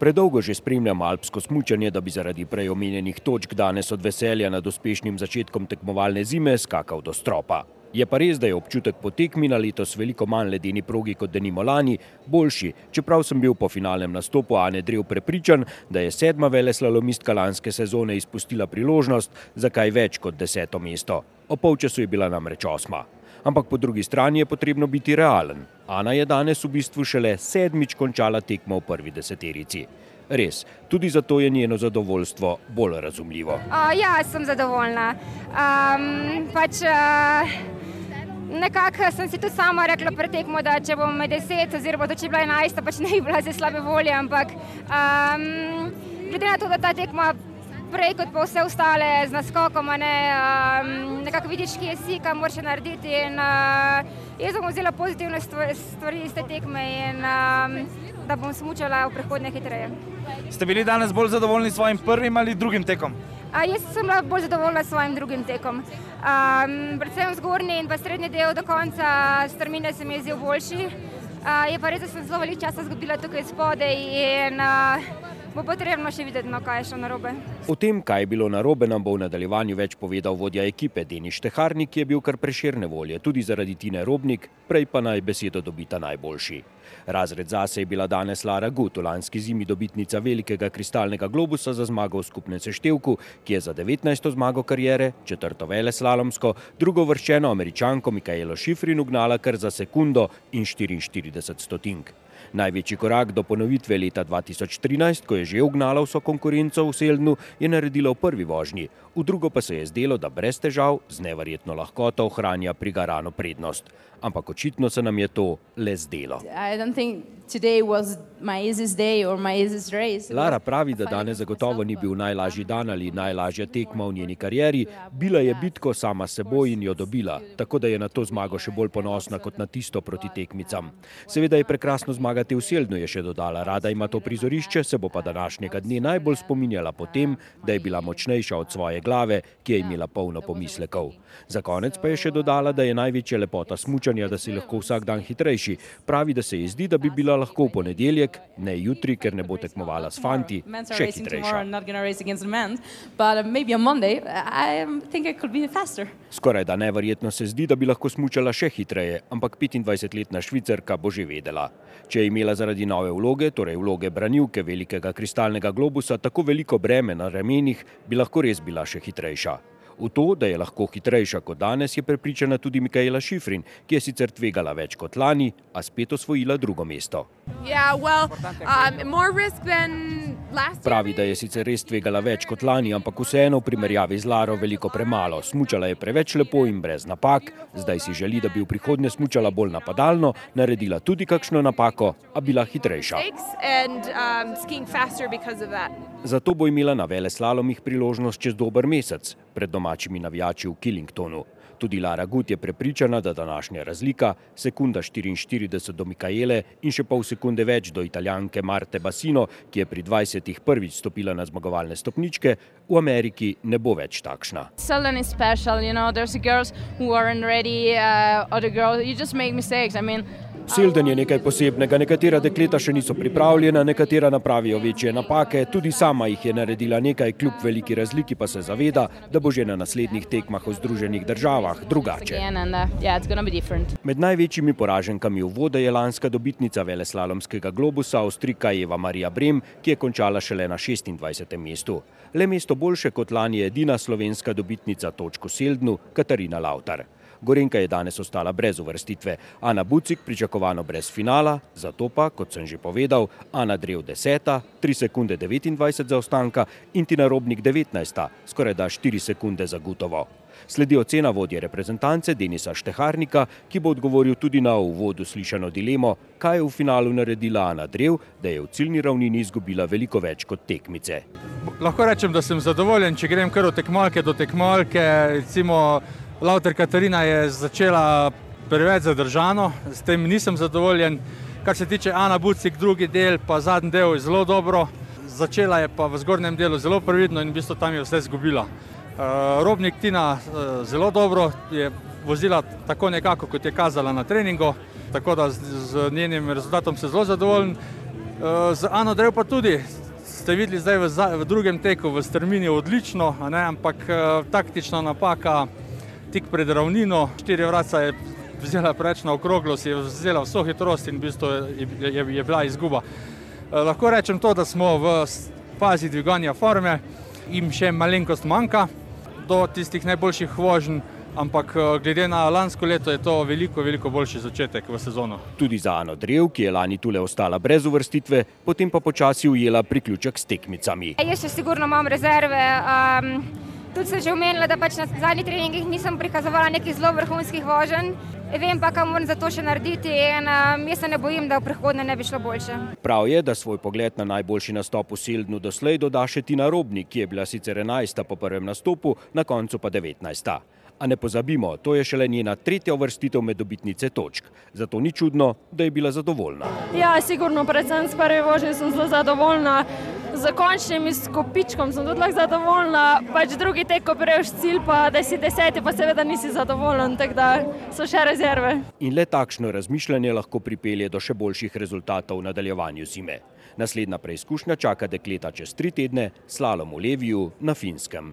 Predolgo že spremljam alpsko smučanje, da bi zaradi prej omenjenih točk danes od veselja nad uspešnim začetkom tekmovalne zime skakal do stropa. Je pa res, da je občutek po tekmi na letos veliko manj ledeni progi kot denimo lani, boljši, čeprav sem bil po finalnem nastopu Ane Drev prepričan, da je sedma veleslalomistka lanske sezone izpustila priložnost za kaj več kot deseto mesto. O polčasu je bila namreč osma. Ampak po drugi strani je potrebno biti realen. Ana je danes v bistvu šele sedmič končala tekmo v prvi deseterici. Res, tudi zato je njeno zadovoljstvo bolj razumljivo. Uh, ja, sem zadovoljna. Um, pač, uh, nekako sem si tudi sama rekla pred tekmo, da če bom med deset, oziroma če bi bila enajsta, pač ne bi bila za slabe volje. Ampak um, glede na to, da ta tekma prej kot pa vse ostale z naskokom, ne, um, nekako vidiš, kje si, kaj moraš narediti. In, uh, jaz sem vzela pozitivne stvari iz te tekme in um, da bom smučala v prihodnje hitreje. Ste bili danes bolj zadovoljni s svojim prvim ali drugim tekom? A, jaz sem bila bolj zadovoljna s svojim drugim tekom. Um, predvsem zgornji in pa srednji del do konca strmine se mi je zdel boljši. Uh, je pa res, da sem zelo veliko časa izgubila tukaj spodaj in uh, bo potrebno še videti, no, kaj je šlo narobe. O tem, kaj je bilo narobe, nam bo v nadaljevanju več povedal vodja ekipe Denis Teharnik, ki je bil kar preširne volje, tudi zaradi Tine Robnik, prej pa naj besedo dobita najboljši. Razred zase je bila danes Lara Gut, lanski zimi dobitnica velikega kristalnega globusa za zmago v skupnem seštevku, ki je za 19. zmago karijere, četrto vele slalomsko, drugo vrščeno američanko Mikaelo Šifrin ugnala kar za sekundo in 44 stotink. Največji korak do ponovitve leta 2013, ko je že ugnala vso konkurenco v Seldnu, je naredila v prvi vožnji, v drugo pa se je zdelo, da brez težav z neverjetno lahkoto ohranja prigarano prednost. Ampak očitno se nam je to le zdelo. Lara pravi, da danes zagotovo ni bil najlažji dan ali najlažja tekma v njeni karieri, bila je bitko sama s seboj in jo dobila, tako da je na to zmago še bolj ponosna kot na tisto proti tekmicam. Seveda je prekrasno zmagati v Seldnu, je še dodala, rada ima to prizorišče, se bo pa današnjega dne najbolj spominjala po tem, da je bila močnejša od svoje glave, ki je imela polno pomislekov. Za konec pa je še dodala, da je največja lepota smučanja, da si lahko vsak dan hitrejši. Pravi, da se ji zdi, da bi bila lahko v ponedeljek, ne jutri, ker ne bo tekmovala s fanti, še hitrejša. Skoraj da neverjetno se zdi, da bi lahko smučala še hitreje, ampak 25-letna švicarka bo že vedela. Če je imela zaradi nove vloge, torej vloge branilke velikega kristalnega globusa, tako veliko breme na ramenih, bi lahko res bila še hitrejša. V to, da je lahko hitrejša kot danes, je prepričana tudi Mikaela Šifrin, ki je sicer tvegala več kot lani, a spet osvojila drugo mesto. Yeah, well, um, Pravi, da je sicer res tvegala več kot lani, ampak vseeno v primerjavi z Laro veliko premalo. Smučala je preveč lepo in brez napak, zdaj si želi, da bi v prihodnje smučala bolj napadalno, naredila tudi kakšno napako, a bila hitrejša. Um, Zato bo imela na vele slalomih priložnost čez dober mesec pred domačimi navijači v Killingtonu. Tudi Lara Gut je prepričana, da današnja razlika, sekunda 44 do Mikaele in še pol sekunde več do italijanke Marte Basino, ki je pri 20. prvič stopila na zmagovalne stopničke, v Ameriki ne bo več takšna. Selden je special, you know, there's girls who aren't ready, uh, other girls, you just make mistakes, I mean, Selden je nekaj posebnega, nekatera dekleta še niso pripravljena, nekatera napravijo večje napake, tudi sama jih je naredila nekaj, kljub veliki razliki pa se zaveda, da bo že na naslednjih tekmah v Združenih državah drugače. Med največjimi poraženkami v vode je lanska dobitnica veleslalomskega globusa, Avstrika Eva Marija Brem, ki je končala šele na 26. mestu. Le mesto boljše kot lani je edina slovenska dobitnica točko Seldnu, Katarina Lautar. Gorenka je danes ostala brez uvrstitve, Ana Bucik pričakovano brez finala, zato pa, kot sem že povedal, Ana Drev 10, 3 sekunde 29 zaostanka in Tina Robnik 19, skoraj da 4 sekunde za gotovo. Sledi ocena vodje reprezentance Denisa Šteharnika, ki bo odgovoril tudi na uvodu slišano dilemo, kaj je v finalu naredila Ana Drev, da je v ciljni ravnini izgubila veliko več kot tekmice. Lahko rečem, da sem zadovoljen, če grem kar od tekmalke do tekmalke, recimo Lauter Katarina je začela preveč zadržano, s tem nisem zadovoljen. Kar se tiče Ana Bucik, drugi del, pa zadnji del je zelo dobro. Začela je pa v zgornjem delu zelo previdno in v bistvu tam je vse zgubila. Uh, Robnik Tina uh, zelo dobro je vozila tako nekako, kot je kazala na treningu, tako da z, z njenim rezultatom se zelo zadovoljen. Eh, Z Ano Drev pa tudi. Ste videli zdaj v, v drugem teku v strmini odlično, ne, ampak eh, taktična napaka tik pred ravnino, štiri vraca je vzela preveč na okroglo, si je vzela vso hitrost in v bistvu je, je, je bila izguba. Eh, Lahko rečem to, da smo v fazi dviganja forme, jim še malenkost manjka do tistih najboljših voženj, ampak eh, glede na lansko leto je to veliko, veliko boljši začetek v sezono. Tudi za Ano Drev, ki je lani tule ostala brez uvrstitve, potem pa počasi ujela priključek s tekmicami. Jaz še sigurno imam rezerve. Um, tudi sem že omenila, da pač na zadnjih treningih nisem prikazovala nekih zelo vrhunskih voženj. Vem pa, kaj moram za to še narediti in um, jaz se ne bojim, da v prihodnje ne bi šlo boljše. Prav je, da svoj pogled na najboljši nastop v Seldnu doslej doda še Tina Robnik, ki je bila sicer 11. po prvem nastopu, na koncu pa 19. A ne pozabimo, to je šele njena tretja uvrstitev med dobitnice točk. Zato ni čudno, da je bila zadovoljna. Ja, sigurno, predvsem s prve vožnje sem zelo zadovoljna. Z končnim izkopičkom sem tudi lahko zadovoljna, pač drugi tek, ko prejš cilj, pa da si deseti, pa seveda nisi zadovoljen, tako da so še rezerve. In le takšno razmišljanje lahko pripelje do še boljših rezultatov v nadaljevanju zime. Naslednja preizkušnja čaka dekleta čez tri tedne, slalom v Leviju na Finskem.